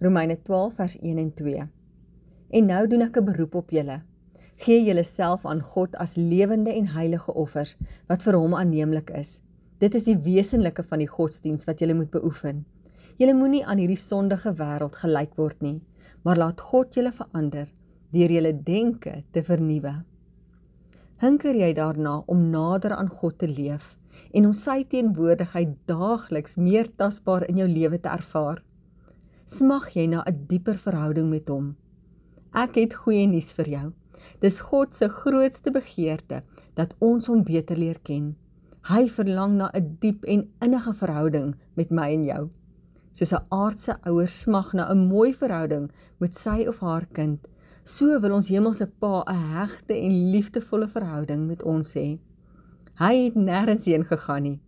Romeine 12 vers 1 en 2. En nou doen ek 'n beroep op julle. Gee julleself aan God as lewende en heilige offers wat vir hom aanneemlik is. Dit is die wesenlike van die godsdiens wat julle moet beoefen. Julle moenie aan hierdie sondige wêreld gelyk word nie, maar laat God julle verander deur julle denke te vernuwe. Hinker jy daarna om nader aan God te leef en om sy teenwoordigheid daagliks meer tasbaar in jou lewe te ervaar? Smag jy na 'n dieper verhouding met hom. Ek het goeie nuus vir jou. Dis God se grootste begeerte dat ons hom beter leer ken. Hy verlang na 'n diep en innige verhouding met my en jou. Soos 'n aardse ouer smag na 'n mooi verhouding met sy of haar kind, so wil ons hemelse Pa 'n hegte en liefdevolle verhouding met ons hê. Hy het nêrens heen gegaan nie.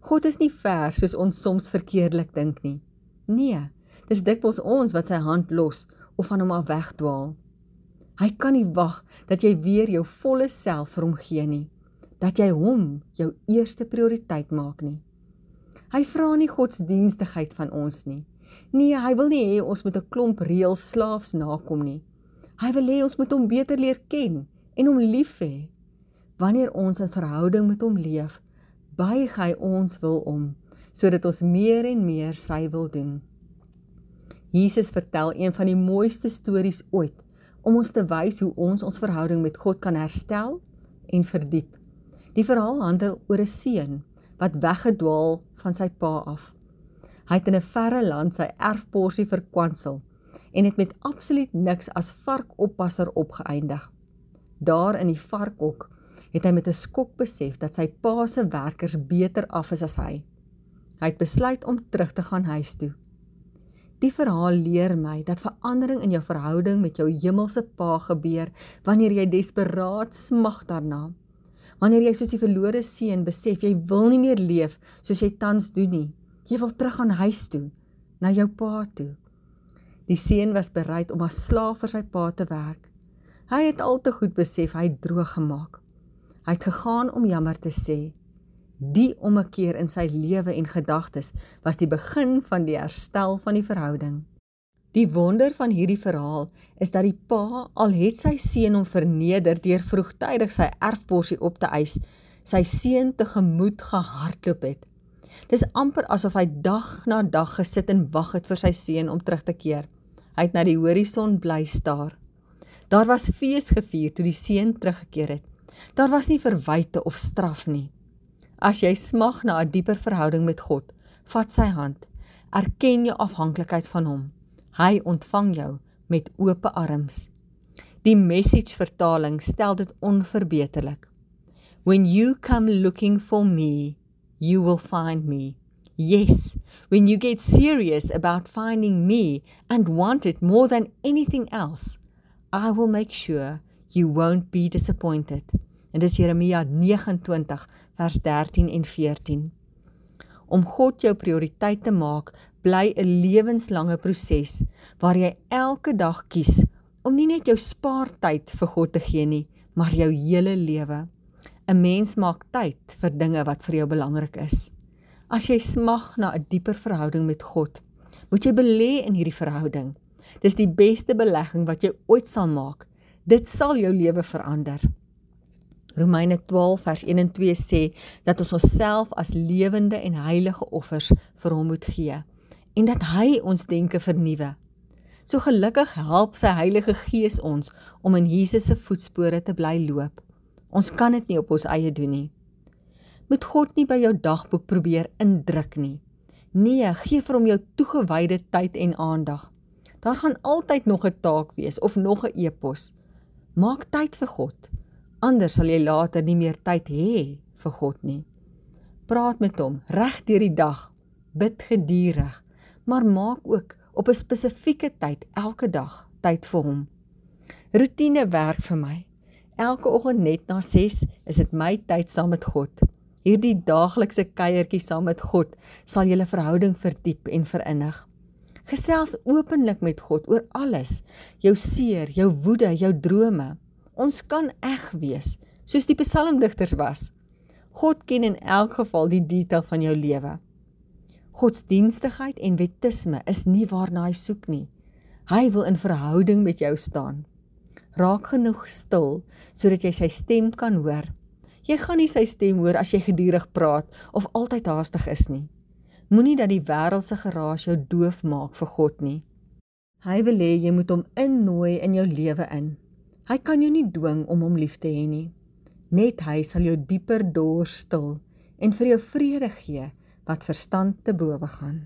God is nie ver soos ons soms verkeerdelik dink nie. Nee, Dis dikwels ons wat sy hand los of van hom af wegdwaal. Hy kan nie wag dat jy weer jou volle self vir hom gee nie, dat jy hom jou eerste prioriteit maak nie. Hy vra nie godsdienstigheid van ons nie. Nee, hy wil nie hê ons moet 'n klomp reëls slaafs nakom nie. Hy wil hê ons moet hom beter leer ken en hom lief hê. Wanneer ons 'n verhouding met hom leef, buig hy ons wil om sodat ons meer en meer sy wil doen. Jesus vertel een van die mooiste stories ooit om ons te wys hoe ons ons verhouding met God kan herstel en verdiep. Die verhaal handel oor 'n seun wat weggedwaal van sy pa af. Hy het in 'n verre land sy erfporsie verkwansel en het met absoluut niks as varkoppasser opgeëindig. Daar in die varkhok het hy met 'n skok besef dat sy pa se werkers beter af is as hy. Hy het besluit om terug te gaan huis toe. Die verhaal leer my dat verandering in jou verhouding met jou hemelse Pa gebeur wanneer jy desperaat smag daarna. Wanneer jy soos die verlore seun besef jy wil nie meer leef soos jy tans doen nie. Jy wil terug aan huis toe, na jou pa toe. Die seun was bereid om as slaaf vir sy pa te werk. Hy het al te goed besef hy het droog gemaak. Hy het gegaan om jammer te sê. Die ommekeer in sy lewe en gedagtes was die begin van die herstel van die verhouding. Die wonder van hierdie verhaal is dat die pa al het sy seun hom verneder deur vroegtydig sy erfborsie op te eis, sy seun tegemoet gehardloop het. Dis amper asof hy dag na dag gesit en wag het vir sy seun om terug te keer. Hy het na die horison bly staar. Daar was fees gevier toe die seun teruggekeer het. Daar was nie verwyte of straf nie. As jy smag na 'n dieper verhouding met God, vat sy hand. Erken jou afhanklikheid van hom. Hy ontvang jou met oop arms. Die message vertaling stel dit onverbeterlik. When you come looking for me, you will find me. Yes, when you get serious about finding me and want it more than anything else, I will make sure you won't be disappointed. En dis Jeremia 29 vers 13 en 14. Om God jou prioriteit te maak, bly 'n lewenslange proses waar jy elke dag kies om nie net jou spaartyd vir God te gee nie, maar jou hele lewe. 'n Mens maak tyd vir dinge wat vir jou belangrik is. As jy smag na 'n dieper verhouding met God, moet jy belê in hierdie verhouding. Dis die beste belegging wat jy ooit sal maak. Dit sal jou lewe verander. Romeine 12 vers 1 en 2 sê dat ons onsself as lewende en heilige offers vir hom moet gee en dat hy ons denke vernuwe. So gelukkig help sy Heilige Gees ons om in Jesus se voetspore te bly loop. Ons kan dit nie op ons eie doen nie. Moet God nie by jou dagboek probeer indruk nie. Nee, gee vir hom jou toegewyde tyd en aandag. Daar gaan altyd nog 'n taak wees of nog 'n e-pos. Maak tyd vir God anders sal jy later nie meer tyd hê vir God nie. Praat met hom reg deur die dag, bid geduldig, maar maak ook op 'n spesifieke tyd elke dag tyd vir hom. Roetine werk vir my. Elke oggend net na 6 is dit my tyd saam met God. Hierdie daaglikse kuiertjie saam met God sal julle verhouding verdiep en verinnig. Gesels openlik met God oor alles, jou seer, jou woede, jou drome. Ons kan eg wees, soos die psalmdigters was. God ken in elk geval die detail van jou lewe. Godsdienstigheid en wettisme is nie waarna hy soek nie. Hy wil in verhouding met jou staan. Raak genoeg stil sodat jy sy stem kan hoor. Jy gaan nie sy stem hoor as jy gedurig praat of altyd haastig is nie. Moenie dat die wêreldse geraas jou doof maak vir God nie. Hy wil hê jy moet hom innooi in jou lewe in. Hy kan jou nie dwing om hom lief te hê nie. Net hy sal jou dieper dors stil en vir jou vrede gee wat verstand te bowe gaan.